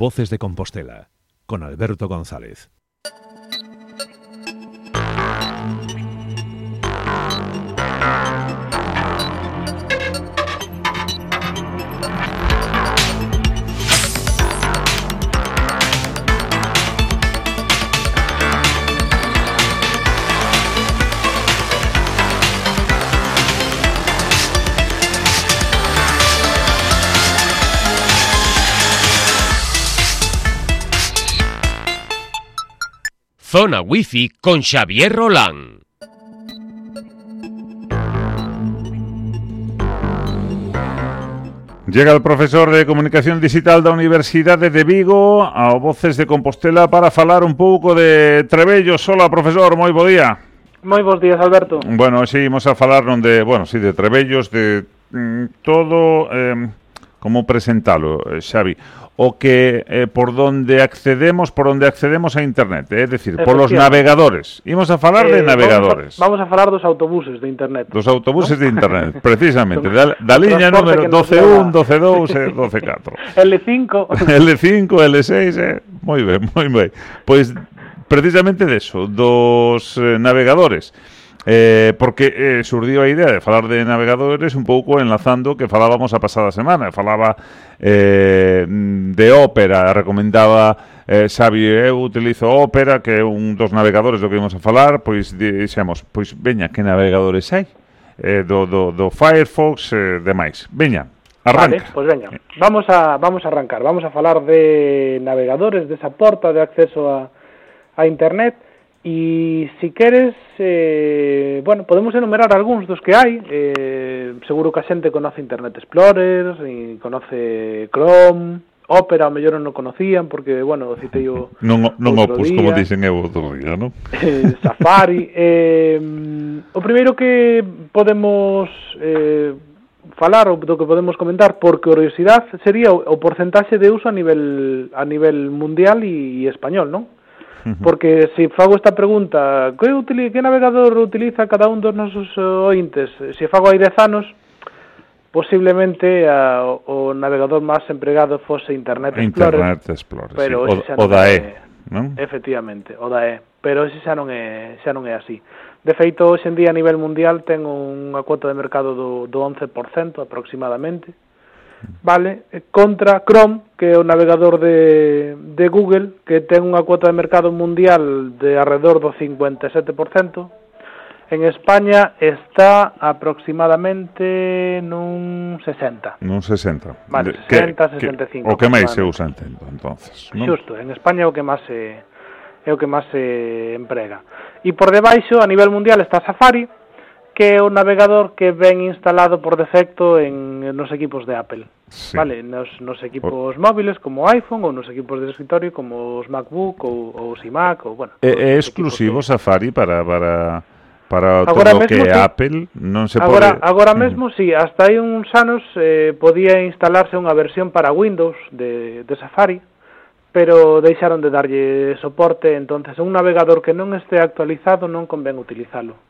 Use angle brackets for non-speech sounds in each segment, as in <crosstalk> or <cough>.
Voces de Compostela, con Alberto González. Zona Wi-Fi con Xavier Roland. Llega el profesor de Comunicación Digital da Universidade de Vigo ao Voces de Compostela para falar un pouco de Trebellos. Hola, profesor, moi bo día. Moi bons días, Alberto. Bueno, sí, imos a falar non de, bueno, sí, de Trebellos, de mm, todo, eh, como presentalo, eh, Xavi, o que eh, por donde accedemos, por onde accedemos a internet, eh? é dicir, polos navegadores. Imos a falar eh, de navegadores. Vamos a, vamos a falar dos autobuses de internet. Dos autobuses ¿no? de internet, <laughs> precisamente, da, da liña número 121, 122 e 124. L5. L5, L6, eh? moi ben, moi ben. Pois precisamente deso, dos eh, navegadores. Eh, porque eh, surdiu a idea de falar de navegadores un pouco enlazando que falábamos a pasada semana. Falaba eh, de ópera recomendaba eh, Xavi eu utilizo ópera que é un dos navegadores do que vimos a falar pois dixemos, pois veña que navegadores hai? Eh, do, do, do Firefox eh, demais. Veña Arranca. Vale, pois veña, vamos a, vamos a arrancar, vamos a falar de navegadores, desa porta de acceso a, a internet, E se queres, eh, bueno, podemos enumerar algúns dos que hai. Eh, seguro que a xente conoce Internet Explorer, e conoce Chrome, Opera, ao mellor non o conocían, porque, bueno, citei o <laughs> Non, non Opus, día. como dicen eu outro día, non? <laughs> Eh, Safari. eh, o primeiro que podemos eh, falar, ou do que podemos comentar, por curiosidade, sería o, o porcentaxe de uso a nivel, a nivel mundial e, e español, non? Porque se fago esta pregunta, que, utiliza, que navegador utiliza cada un dos nosos eh, ointes? Se fago hai 10 anos, posiblemente a, o navegador máis empregado fose Internet Explorer. Internet Explorer, pero sí. o, o da E, non? Efectivamente, o da E, pero ese xa non é, xa non é así. De feito, hoxe en día a nivel mundial ten unha cuota de mercado do, do 11% aproximadamente, vale eh, contra Chrome, que é o navegador de, de Google, que ten unha cuota de mercado mundial de alrededor do 57%. En España está aproximadamente nun 60. Nun 60. Vale, 60, que, 65. o que máis se usa, entendo, entonces. Non? Xusto, en España é o que máis se, é o que máis se emprega. E por debaixo, a nivel mundial, está Safari, que é o navegador que ven instalado por defecto en, nos equipos de Apple. Sí. Vale, nos, nos equipos o... móviles como iPhone ou nos equipos de escritorio como os MacBook ou, ou os iMac ou bueno. É, é exclusivo que... Safari para para para agora todo o que é sí. Apple non se agora, pode Agora mm. mesmo si, sí, hasta hai uns anos eh, podía instalarse unha versión para Windows de, de Safari pero deixaron de darlle soporte, entonces un navegador que non este actualizado non convén utilizalo.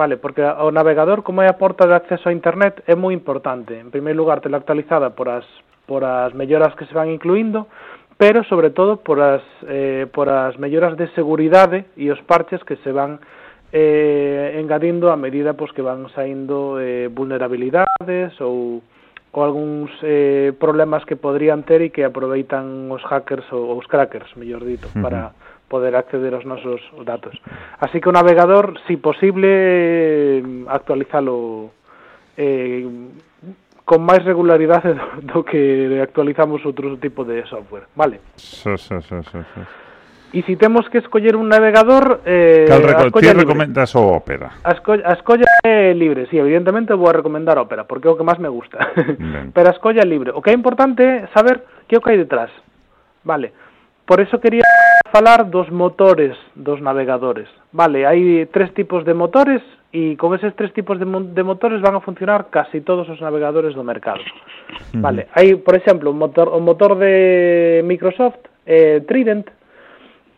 Vale, porque o navegador como é a porta de acceso a internet é moi importante. En primeiro lugar, tela actualizada por as por as melloras que se van incluindo, pero sobre todo por as eh por as melloras de seguridade e os parches que se van eh engadindo a medida pois que van saindo eh vulnerabilidades ou ou algúns eh, problemas que podrían ter e que aproveitan os hackers ou os crackers, mellor dito, uh -huh. para poder acceder aos nosos datos. Así que o navegador, si posible, actualizalo eh, con máis regularidade <laughs> do, que actualizamos outro tipo de software, vale? Sí, sí, sí, sí, sí. E se temos que escoller un navegador... Eh, Cal reco ti recomendas o Opera? A, esco a escolla é libre, sí, evidentemente vou a recomendar Opera, porque é o que máis me gusta. <laughs> Pero a escolla é libre. O que é importante é saber que o que hai detrás. Vale, Por eso quería falar dos motores dos navegadores. Vale, hai tres tipos de motores e con eses tres tipos de, mo de motores van a funcionar casi todos os navegadores do mercado. Vale, hai, por exemplo, o motor, o motor de Microsoft, eh, Trident,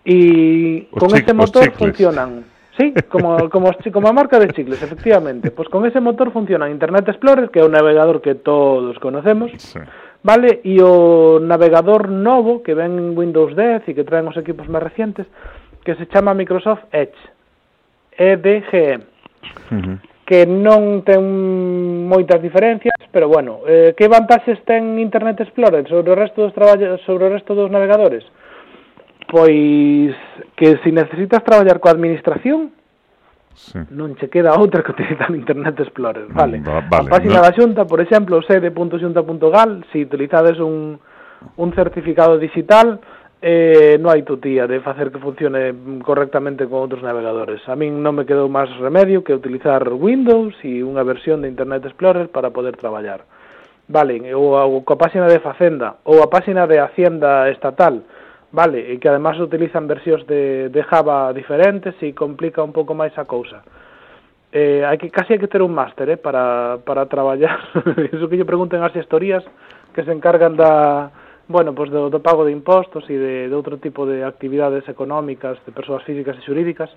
e con ese motor funcionan. Sí, como, como, como a marca de chicles, efectivamente. Pois pues con ese motor funciona Internet Explorer, que é un navegador que todos conocemos, sí vale? E o navegador novo que ven en Windows 10 e que traen os equipos máis recientes que se chama Microsoft Edge. EDGE. Uh -huh. Que non ten moitas diferencias, pero bueno, eh, que vantaxes ten Internet Explorer sobre o resto dos traballos sobre o resto dos navegadores? Pois que se si necesitas traballar coa administración, sí. non che queda <laughs> outra que utilizar Internet Explorer, mm, vale? Va, vale a página no. da Xunta, por exemplo, sede.xunta.gal, se utilizades un, un certificado digital, eh, non hai tutía de facer que funcione correctamente con outros navegadores. A min non me quedou máis remedio que utilizar Windows e unha versión de Internet Explorer para poder traballar. Vale, ou a, ou a página de Facenda ou a página de Hacienda Estatal, Vale, e que además utilizan versións de, de Java diferentes e complica un pouco máis a cousa. Eh, hai que casi hai que ter un máster, eh, para para traballar. <laughs> Iso que lle pregunten as gestorías que se encargan da bueno, pues do, do pago de impostos e de, de outro tipo de actividades económicas de persoas físicas e xurídicas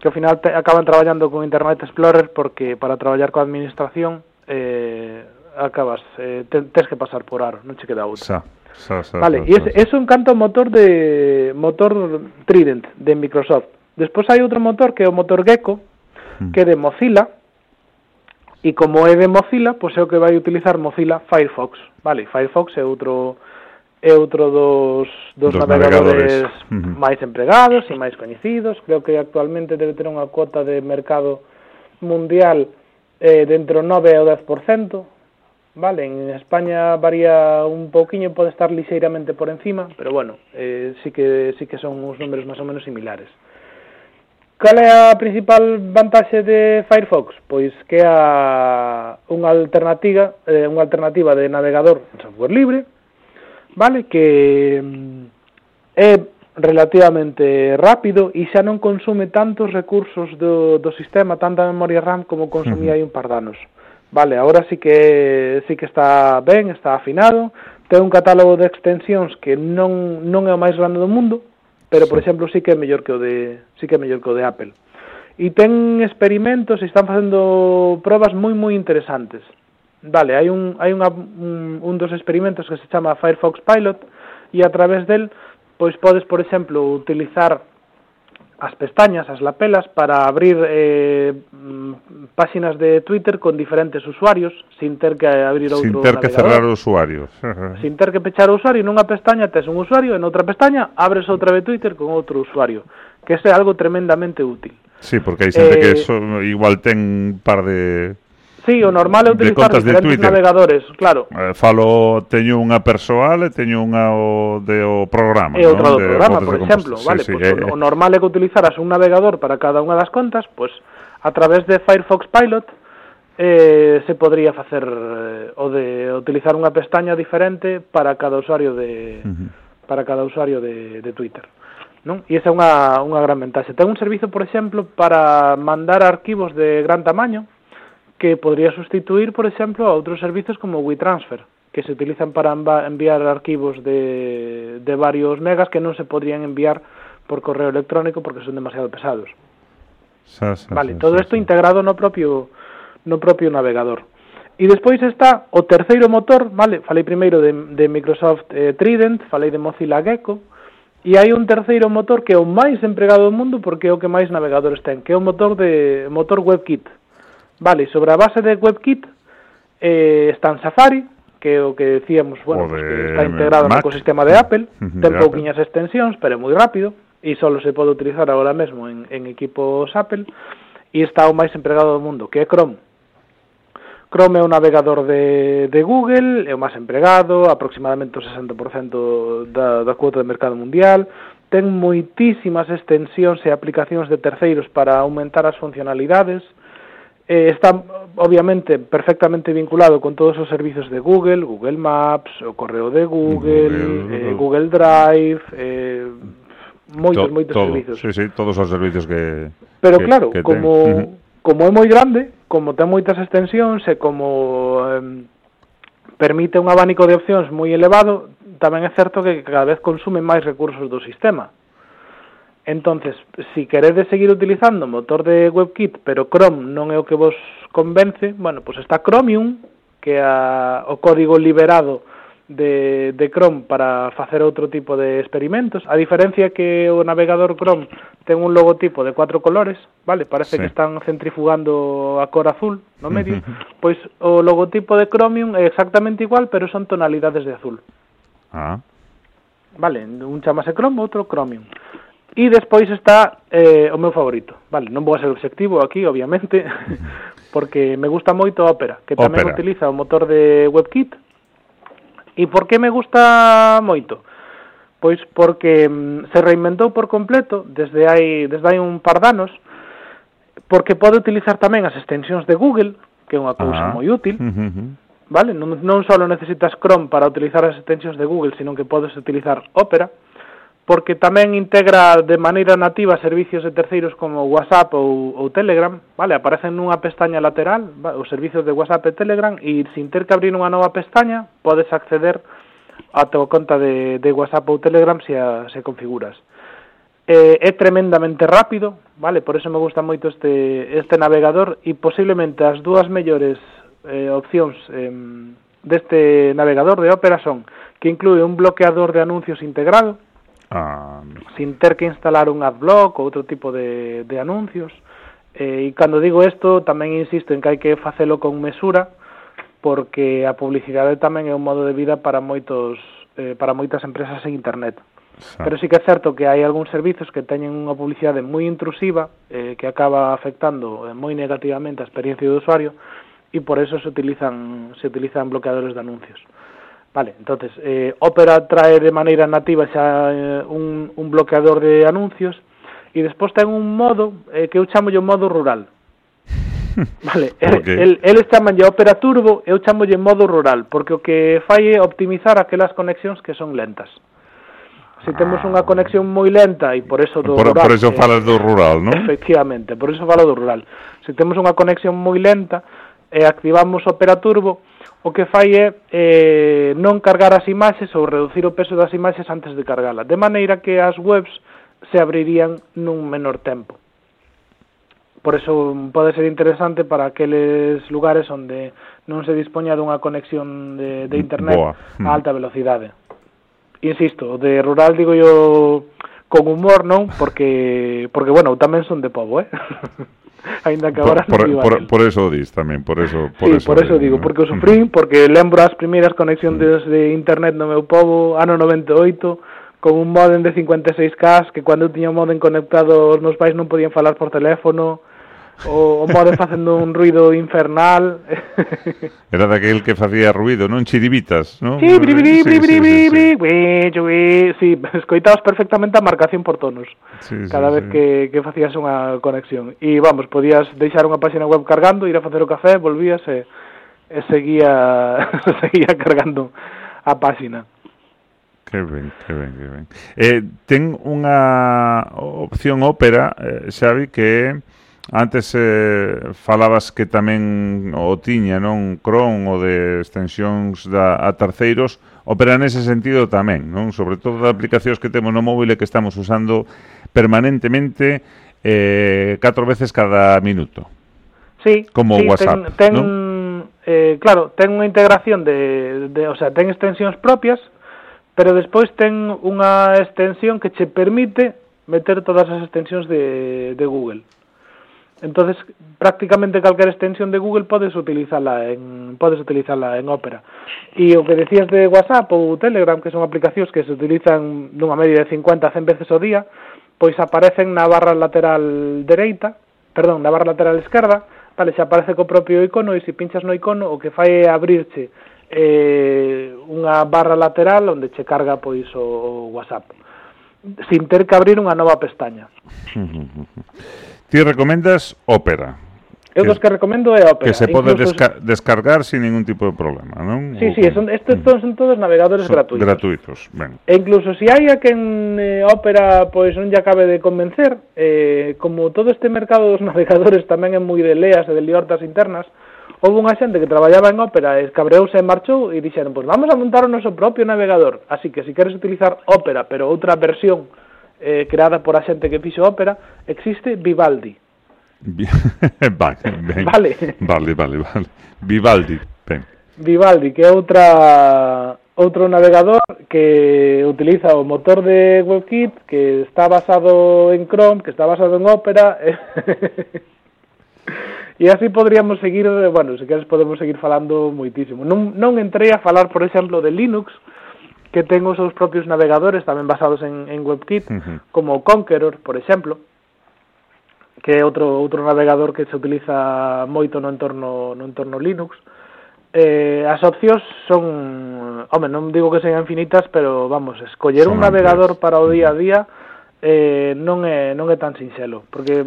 que ao final te, acaban traballando con Internet Explorer porque para traballar coa administración eh, acabas eh, te, tes que pasar por aro, non che queda outra. Xa sa, sí, vale, y es, es, un canto motor de motor Trident de Microsoft. Despois hai outro motor que é o motor Gecko, mm. que é de Mozilla, e como é de Mozilla, pois é o que vai utilizar Mozilla Firefox, vale? Firefox é outro é outro dos, dos, dos navegadores, navegadores. Máis empregados e máis coñecidos. Creo que actualmente debe ter unha cuota de mercado mundial eh, dentro 9 ou 10%, Vale, en España varía un pouquiño, pode estar lixeiramente por encima, pero bueno, eh, sí que sí que son uns números máis ou menos similares. Cal é a principal vantaxe de Firefox? Pois que a unha alternativa, eh, unha alternativa de navegador en software libre, vale, que mm, é relativamente rápido e xa non consume tantos recursos do, do sistema, tanta memoria RAM como consumía hai un par de anos. Vale, agora sí que sí que está ben, está afinado, ten un catálogo de extensións que non non é o máis grande do mundo, pero por exemplo sí que é mellor que o de sí que é mellor que o de Apple. E ten experimentos e están facendo probas moi moi interesantes. Vale, hai un hai unha, un, un dos experimentos que se chama Firefox Pilot e a través del pois podes, por exemplo, utilizar as pestañas, as lapelas, para abrir eh, páxinas de Twitter con diferentes usuarios, sin ter que abrir outro Sin ter que cerrar o usuario. <laughs> sin ter que pechar o usuario, nunha pestaña tes un usuario, en outra pestaña abres outra vez Twitter con outro usuario, que ese é algo tremendamente útil. Sí, porque hai xente eh, que so, igual ten par de Sí, o normal é utilizar de diferentes de Twitter. navegadores, claro. Eh, falo, teño unha persoal e teño unha o, de o programa. E outra ¿no? do programa, por exemplo. Sí, vale, sí, pues, pois, eh, o, o normal é que utilizaras un navegador para cada unha das contas, pois pues, a través de Firefox Pilot eh, se podría facer eh, o de utilizar unha pestaña diferente para cada usuario de... Uh -huh para cada usuario de, de Twitter. Non? E esa é unha, unha gran ventaxe. Ten un servizo, por exemplo, para mandar arquivos de gran tamaño, que podría sustituir, por exemplo, a outros servizos como WeTransfer, que se utilizan para enviar arquivos de, de varios megas que non se podrían enviar por correo electrónico porque son demasiado pesados. Sa, sa, vale, sa, todo isto integrado no propio no propio navegador. E despois está o terceiro motor, vale? Falei primeiro de, de Microsoft eh, Trident, falei de Mozilla Gecko, e hai un terceiro motor que é o máis empregado do mundo porque é o que máis navegadores ten, que é o motor de motor WebKit. Vale, sobre a base de WebKit eh, están Safari, que é o que decíamos, bueno, o pues que está integrado Mac. no ecosistema de Apple, ten pouquiñas extensións, pero é moi rápido, e só se pode utilizar agora mesmo en, en equipos Apple, e está o máis empregado do mundo, que é Chrome. Chrome é un navegador de, de Google, é o máis empregado, aproximadamente o 60% da, da cuota de mercado mundial, ten moitísimas extensións e aplicacións de terceiros para aumentar as funcionalidades, eh, está obviamente perfectamente vinculado con todos os servizos de Google, Google Maps, o correo de Google, Google, eh, Google Drive, eh, moitos, to, moitos todo, servizos. Sí, sí, todos os servizos que Pero que, claro, que como <laughs> como é moi grande, como ten moitas extensións e como eh, permite un abanico de opcións moi elevado, tamén é certo que cada vez consume máis recursos do sistema. Entonces, se si queredes seguir utilizando o motor de WebKit, pero Chrome non é o que vos convence, bueno, pois pues está Chromium, que a, o código liberado de, de Chrome para facer outro tipo de experimentos. A diferencia é que o navegador Chrome ten un logotipo de cuatro colores, vale? Parece sí. que están centrifugando a cor azul no medio. Uh -huh. Pois o logotipo de Chromium é exactamente igual, pero son tonalidades de azul. Ah. Vale, un chamase Chrome, outro Chromium. E despois está eh, o meu favorito. Vale, non vou a ser obxectivo aquí, obviamente, <laughs> porque me gusta moito a Opera, que tamén Opera. utiliza o motor de WebKit. E por que me gusta moito? Pois porque mm, se reinventou por completo desde hai desde hai un par danos, porque pode utilizar tamén as extensións de Google, que é unha cousa ah. moi útil. Uh -huh. Vale, non non só necesitas Chrome para utilizar as extensións de Google, sino que podes utilizar Opera. Uh porque tamén integra de maneira nativa servicios de terceiros como WhatsApp ou, ou Telegram, vale, aparecen nunha pestaña lateral, os servicios de WhatsApp e Telegram, e sin ter que abrir unha nova pestaña, podes acceder a tua conta de, de WhatsApp ou Telegram se, a, se configuras. Eh, é tremendamente rápido, vale, por eso me gusta moito este, este navegador, e posiblemente as dúas mellores eh, opcións eh, deste navegador de Opera son que inclui un bloqueador de anuncios integrado, Um... Sin ter que instalar un adblock ou outro tipo de, de anuncios. Eh, e cando digo isto, tamén insisto en que hai que facelo con mesura, porque a publicidade tamén é un modo de vida para moitos eh, para moitas empresas en internet. Xa. Pero sí que é certo que hai algúns servizos que teñen unha publicidade moi intrusiva eh, que acaba afectando eh, moi negativamente a experiencia do usuario e por eso se utilizan se utilizan bloqueadores de anuncios. Vale, entonces eh, Opera trae de maneira nativa xa eh, un, un bloqueador de anuncios e despois ten un modo eh, que eu chamo o modo rural. <laughs> Vale, okay. el, el, eles chamanlle Opera Turbo, eu chamolle modo rural, porque o que fai é optimizar aquelas conexións que son lentas. Se temos unha conexión moi lenta e por eso do por, rural. Por eso eh, falas do rural, non? Efectivamente, por eso falo do rural. Se temos unha conexión moi lenta, e activamos Opera Turbo, o que fai é eh, non cargar as imaxes ou reducir o peso das imaxes antes de cargala, de maneira que as webs se abrirían nun menor tempo. Por eso pode ser interesante para aqueles lugares onde non se dispoña dunha conexión de, de mm, internet Boa. a mm. alta velocidade. Insisto, de rural digo yo con humor, non? Porque, porque bueno, tamén son de povo, eh? <laughs> ainda que agora por, por, por, por eso dis tamén, por eso por sí, eso, por eso digo, digo, porque o sufrín, porque lembro as primeiras conexións mm. de internet no meu povo ano 98 con un modem de 56k que cando eu tiña o modem conectado os meus pais non podían falar por teléfono, o, o moro facendo un ruido infernal. <laughs> Era daquel que facía ruido, non chiribitas, non? Sí, bri, bri, bri, bri, bri, bri, bri, bri, sí, <laughs> escoitabas perfectamente a marcación por tonos sí, cada vez sí. que, que facías unha conexión. E, vamos, podías deixar unha página web cargando, ir a facer o café, volvías e, e seguía, <laughs> seguía cargando a página. Que ben, que ben, que ben. Eh, ten unha opción ópera, eh, Xavi, que é Antes eh, falabas que tamén o tiña, non? Cron o de extensións da, a terceiros opera nese sentido tamén, non? Sobre todo das aplicacións que temos no móvil e que estamos usando permanentemente eh, catro veces cada minuto. Sí, como sí, WhatsApp, ten, ten? Eh, claro, ten unha integración de, de, o sea, ten extensións propias, pero despois ten unha extensión que che permite meter todas as extensións de, de Google. Entonces, prácticamente calquera extensión de Google podes utilizala en podes utilizala en Opera. E o que decías de WhatsApp ou Telegram, que son aplicacións que se utilizan nunha media de 50 a 100 veces ao día, pois aparecen na barra lateral dereita, perdón, na barra lateral esquerda, vale, se aparece co propio icono e se pinchas no icono o que fai é abrirche eh, unha barra lateral onde che carga pois o, o WhatsApp sin ter que abrir unha nova pestaña. <laughs> Ti recomendas Ópera. Eu dos que recomendo é Opera. Que se pode Incluso... desca descargar sin ningún tipo de problema, non? Sí, sí, son, estes todos, son todos navegadores son gratuitos. Gratuitos, ben. E incluso se si hai a quen eh, Opera pois non lle acabe de convencer, eh, como todo este mercado dos <laughs> navegadores tamén é moi de leas e de liortas internas, houve unha xente que traballaba en Opera, escabreouse e marchou e dixeron, pois vamos a montar o noso propio navegador. Así que se si queres utilizar Opera, pero outra versión eh, creada por a xente que fixo ópera, existe Vivaldi. <laughs> vale, ben. vale. Vale, vale, vale. Vivaldi, ben. Vivaldi, que é outra outro navegador que utiliza o motor de WebKit que está basado en Chrome, que está basado en Opera. Eh, <laughs> e así podríamos seguir, bueno, se queres podemos seguir falando moitísimo. Non, non entrei a falar, por exemplo, de Linux, que ten os seus propios navegadores tamén basados en, en WebKit, uh -huh. como Conqueror, por exemplo, que é outro outro navegador que se utiliza moito no entorno no entorno Linux. Eh, as opcións son, home, non digo que sean infinitas, pero vamos, escoller son un navegador amplias. para o día a día eh, non é non é tan sinxelo, porque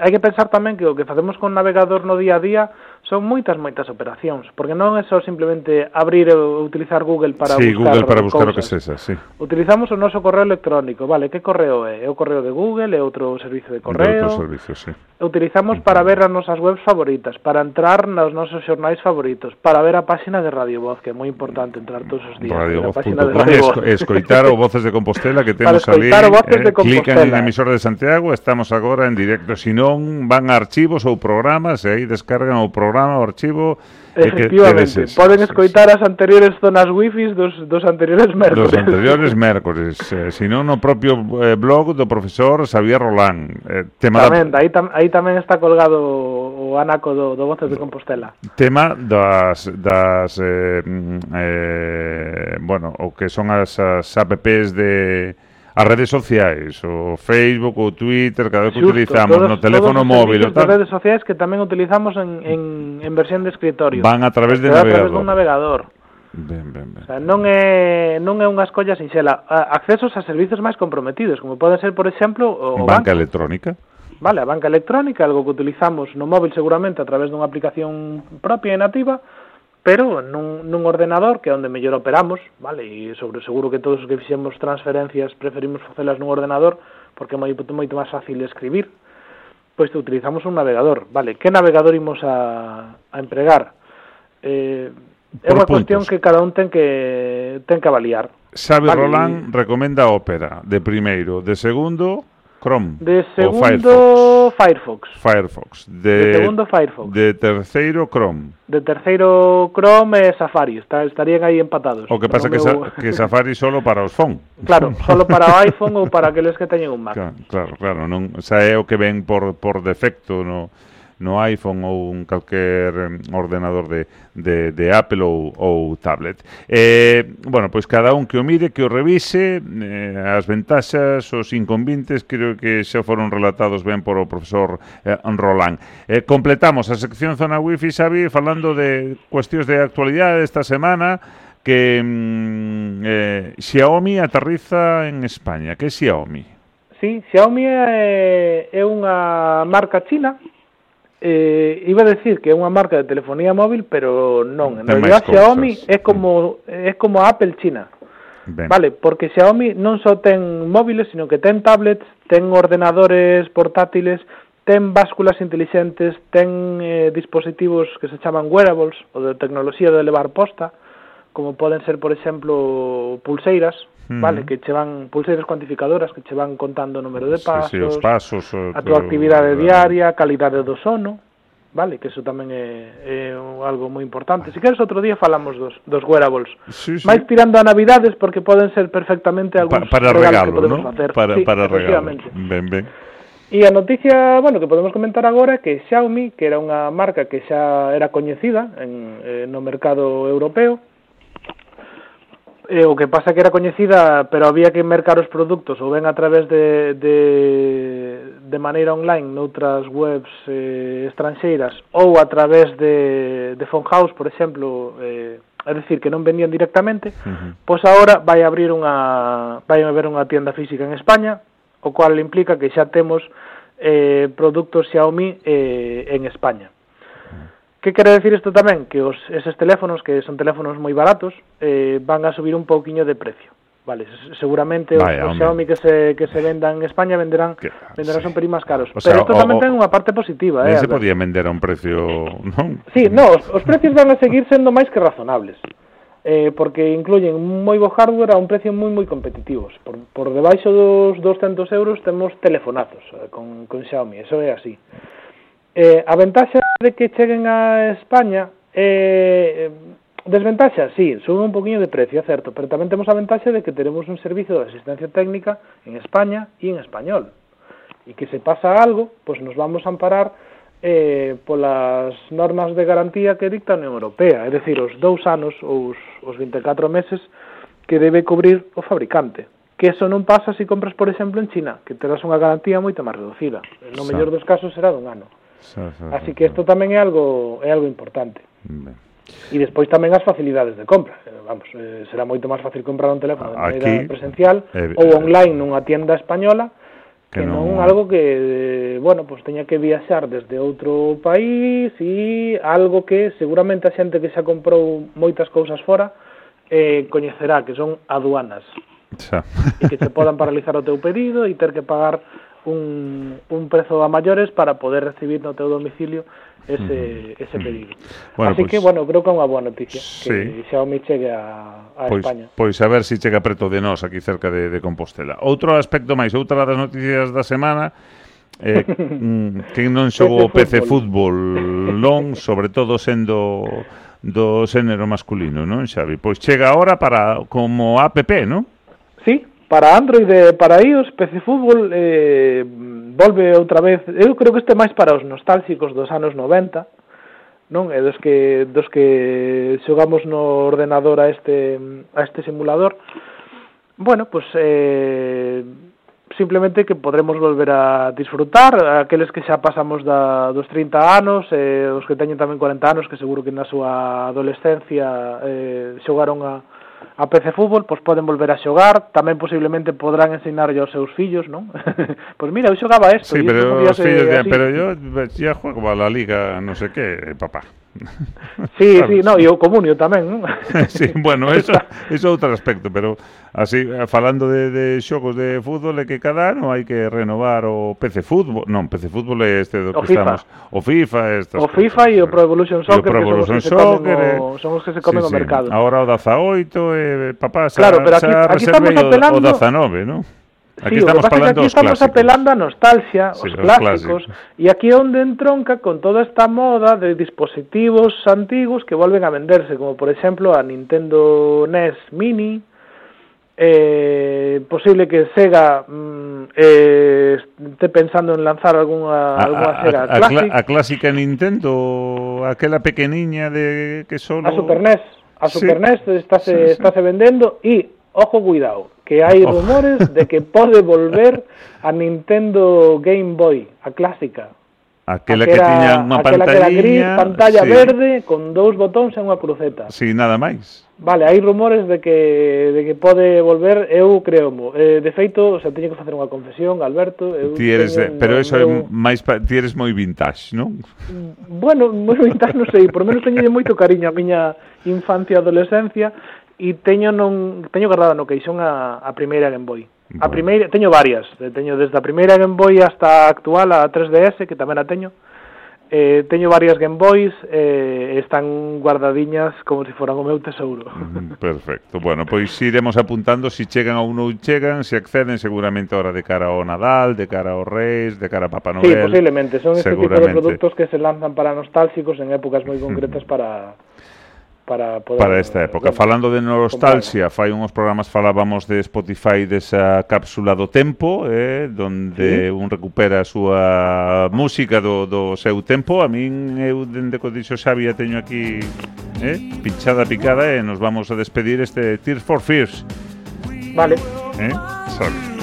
hai que pensar tamén que o que facemos con navegador no día a día son moitas moitas operacións, porque non é só simplemente abrir ou utilizar Google para sí, buscar Google para buscar cousas. o que sexa, sí. Utilizamos o noso correo electrónico, vale, que correo é? É o correo de Google, é outro servicio de correo. De outro servicio, sí. Utilizamos para ver as nosas webs favoritas, para entrar nos nosos xornais favoritos, para ver a páxina de Radio Voz, que é moi importante entrar todos os días. Radio Voz. Punto Radio Voz. Escoitar o <laughs> Voces de Compostela que temos ali. Para escoitar o Voces eh, de Compostela. Clican en emisora de Santiago, estamos agora en directo, si non van a archivos ou programas e aí descargan o programa programa, o archivo... Efectivamente, que, que poden escoitar as anteriores zonas wifi dos, dos anteriores mércores. Dos anteriores mércores, eh, sino no propio eh, blog do profesor Xavier Rolán. Eh, tema tamén, da... aí, tam, aí tamén está colgado o anaco do, do Voces de Compostela. Tema das, das eh, mm, eh, bueno, o que son as, as apps de as redes sociais, o Facebook, o Twitter, cada vez que Justo, utilizamos, todos, no teléfono móvil, o tal. redes sociais que tamén utilizamos en, en, en versión de escritorio. Van a través de navegador. A través dun navegador. Ben, ben, ben. O sea, non é non é unha escolla sinxela, accesos a servizos máis comprometidos, como pode ser, por exemplo, o banca, banco. electrónica. Vale, a banca electrónica, algo que utilizamos no móvil seguramente a través dunha aplicación propia e nativa, pero nun, nun ordenador que é onde mellor operamos, vale, e sobre seguro que todos os que fixemos transferencias preferimos facelas nun ordenador porque é moi, moito máis fácil escribir, pois te utilizamos un navegador, vale, que navegador imos a, a empregar? Eh, é unha cuestión que cada un ten que ten que avaliar. Sabe vale. Roland recomenda Opera de primeiro, de segundo Chrome de segundo, o Firefox. Firefox. Firefox. De, de segundo Firefox. De terceiro Chrome. De terceiro Chrome e Safari. Está, estarían aí empatados. O que pasa que, meu... sa, que Safari solo para os phone. Claro, <laughs> solo para o iPhone ou para aqueles que teñen un Mac. Claro, claro, claro non, xa é o que ven por, por defecto no no iPhone ou un calquer mm, ordenador de, de, de Apple ou, ou tablet. Eh, bueno, pois cada un que o mire, que o revise, eh, as ventaxas, os inconvintes, creo que xa foron relatados ben por o profesor eh, Roland. Eh, completamos a sección Zona Wi-Fi, Xavi, falando de cuestións de actualidade esta semana, que mm, eh, Xiaomi aterriza en España. Que é Xiaomi? Sí, Xiaomi é, é unha marca china eh, iba a decir que é unha marca de telefonía móvil, pero non, en realidad Xiaomi é como é como Apple China. Ben. Vale, porque Xiaomi non só ten móviles, sino que ten tablets, ten ordenadores portátiles, ten básculas intelixentes, ten eh, dispositivos que se chaman wearables, ou de tecnoloxía de levar posta, como poden ser, por exemplo, pulseiras, vale, que che van pulseiras cuantificadoras que che van contando o número de pasos, sí, sí, os pasos o, a túa actividade o, diaria, calidade do sono, vale, que eso tamén é, é algo moi importante. Se si queres outro día falamos dos, dos wearables. Sí, sí. Mais tirando a Navidades porque poden ser perfectamente algúns pa, para regalo, que podemos ¿no? facer. Para, sí, para regalo. Ben, ben. E a noticia, bueno, que podemos comentar agora é que Xiaomi, que era unha marca que xa era coñecida en, eh, no mercado europeo, Eh, o que pasa que era coñecida, pero había que mercar os produtos ou ben a través de, de, de maneira online noutras webs eh, estranxeiras ou a través de, de Fonhouse, por exemplo, eh, é dicir, que non vendían directamente, uh -huh. pois agora vai abrir unha vai haber unha tienda física en España, o cual implica que xa temos eh, produtos Xiaomi eh, en España. Que quere decir isto tamén? Que os, eses teléfonos, que son teléfonos moi baratos, eh, van a subir un pouquiño de precio. Vale, seguramente os, Vaya, os Xiaomi que se, que se vendan en España venderán que, venderán sí. un pelín máis caros. O sea, Pero isto tamén o, ten unha parte positiva. Eh, se podía vender a un precio... Non? Sí, no, os, os precios van a seguir sendo máis que razonables. Eh, porque incluyen moi bo hardware a un precio moi moi competitivos. Por, por debaixo dos 200 euros temos telefonazos eh, con, con Xiaomi, eso é así. Eh, a ventaxa de que cheguen a España eh, desventaxa, sí, sube un poquinho de precio, é certo, pero tamén temos a ventaxa de que teremos un servicio de asistencia técnica en España e en español. E que se pasa algo, pois nos vamos a amparar eh, polas normas de garantía que dicta a Unión Europea, é dicir, os dous anos ou os, os 24 meses que debe cubrir o fabricante. Que eso non pasa se si compras, por exemplo, en China, que terás unha garantía moito máis reducida. No mellor dos casos será dun ano. Así que isto tamén é algo é algo importante. Ben. E despois tamén as facilidades de compra. Eh, vamos, eh, será moito máis fácil comprar un teléfono de maneira presencial eh, ou online nunha tienda española que, que non, non algo que, eh, bueno, pois pues, teña que viaxar desde outro país e algo que seguramente a xente que xa comprou moitas cousas fora eh, coñecerá que son aduanas. Xa. E que te podan paralizar o teu pedido e ter que pagar un, un prezo a maiores para poder recibir no teu domicilio ese, ese pedido. Bueno, Así pues, que, bueno, creo que é unha boa noticia sí. que Xiaomi chegue a, a pois, España. Pois a ver se si chega preto de nós, aquí cerca de, de Compostela. Outro aspecto máis, outra das noticias da semana, eh, <laughs> mm, que non xogou PC Fútbol long, sobre todo sendo do xénero masculino, non, Xavi? Pois chega agora para como APP, non? para Android e para iOS, PC Fútbol eh, volve outra vez, eu creo que este é máis para os nostálxicos dos anos 90, non? E dos que dos que xogamos no ordenador a este a este simulador. Bueno, pois pues, eh simplemente que podremos volver a disfrutar aqueles que xa pasamos da, dos 30 anos eh, os que teñen tamén 40 anos que seguro que na súa adolescencia eh, xogaron a, a PC Fútbol pois poden volver a xogar, tamén posiblemente podrán ensinarlle aos seus fillos, non? <laughs> pois mira, eu xogaba isto. Sí, pero os fillos, así... pero eu xa juego a la liga, non sei sé que, papá. <laughs> Sí, claro. sí, no, e o comunio tamén, non? <laughs> sí, bueno, eso, eso é outro aspecto, pero así, falando de, de xogos de fútbol, é que cada ano hai que renovar o PC Fútbol, non, PC Fútbol é este do o que FIFA. estamos, o FIFA, estas O FIFA e o Pro Evolution Soccer, o Pro Evolution que son, os Soccer, que o, eh, son os que se comen sí, sí. o mercado. Ahora o 18, eh, papá, xa, claro, pero aquí, xa aquí estamos apelando, o 19, non? Aquí sí, estamos, falando aquí estamos apelando a nostalgia, sí, os clásicos, e aquí é onde entronca con toda esta moda de dispositivos antigos que volven a venderse, como por exemplo a Nintendo NES Mini, eh, posible que Sega mm, eh, esté pensando en lanzar alguna Sega a, a, Classic. A, a clásica Nintendo, aquela pequeniña de que solo... A Super NES, a Super sí. NES estáse, sí, sí. estáse vendendo e, ojo cuidado, que hai rumores de que pode volver a Nintendo Game Boy, a clásica. Aquela, aquela que tiña unha pantalla que era gris, pantalla sí. verde con dous botóns e unha cruceta. Si, sí, nada máis. Vale, hai rumores de que de que pode volver, eu creo, eh, de feito, o sea, teño que facer unha confesión, Alberto, eu ti eres, teño, pero eso meu... é máis ti eres moi vintage, non? Bueno, moi vintage non sei, por menos teño moito cariño a miña infancia e adolescencia e teño non teño guardada no queixón a, a primeira Game Boy. Bueno. A primeira teño varias, eh, teño desde a primeira Game Boy hasta a actual a 3DS que tamén a teño. Eh, teño varias Game Boys, eh, están guardadiñas como se si foran o meu tesouro. Mm, perfecto. Bueno, pois iremos apuntando se si chegan ou non chegan, se acceden seguramente ahora de cara ao Nadal, de cara ao Reis, de cara a Papá Noel. Sí, posiblemente. Son este tipo de produtos que se lanzan para nostálgicos en épocas moi concretas <laughs> para para poder para esta época. Falando de nostalgia, fai uns programas falábamos de Spotify desa cápsula do tempo, eh, donde sí. un recupera a súa música do, do seu tempo. A min eu dende que dixo Xavi teño aquí eh, pinchada picada e nos vamos a despedir este Tears for Fears. Vale. Eh? Sorry.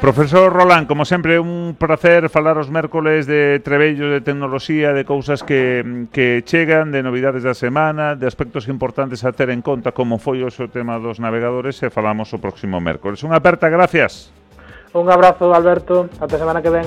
Profesor Roland, como sempre, un placer falar os mércoles de trebellos de tecnoloxía, de cousas que, que chegan, de novidades da semana, de aspectos importantes a ter en conta, como foi o seu tema dos navegadores, e falamos o próximo mércoles. Unha aperta, gracias. Un abrazo, Alberto. Ata semana que ven.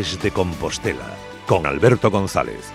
Voces de Compostela con Alberto González.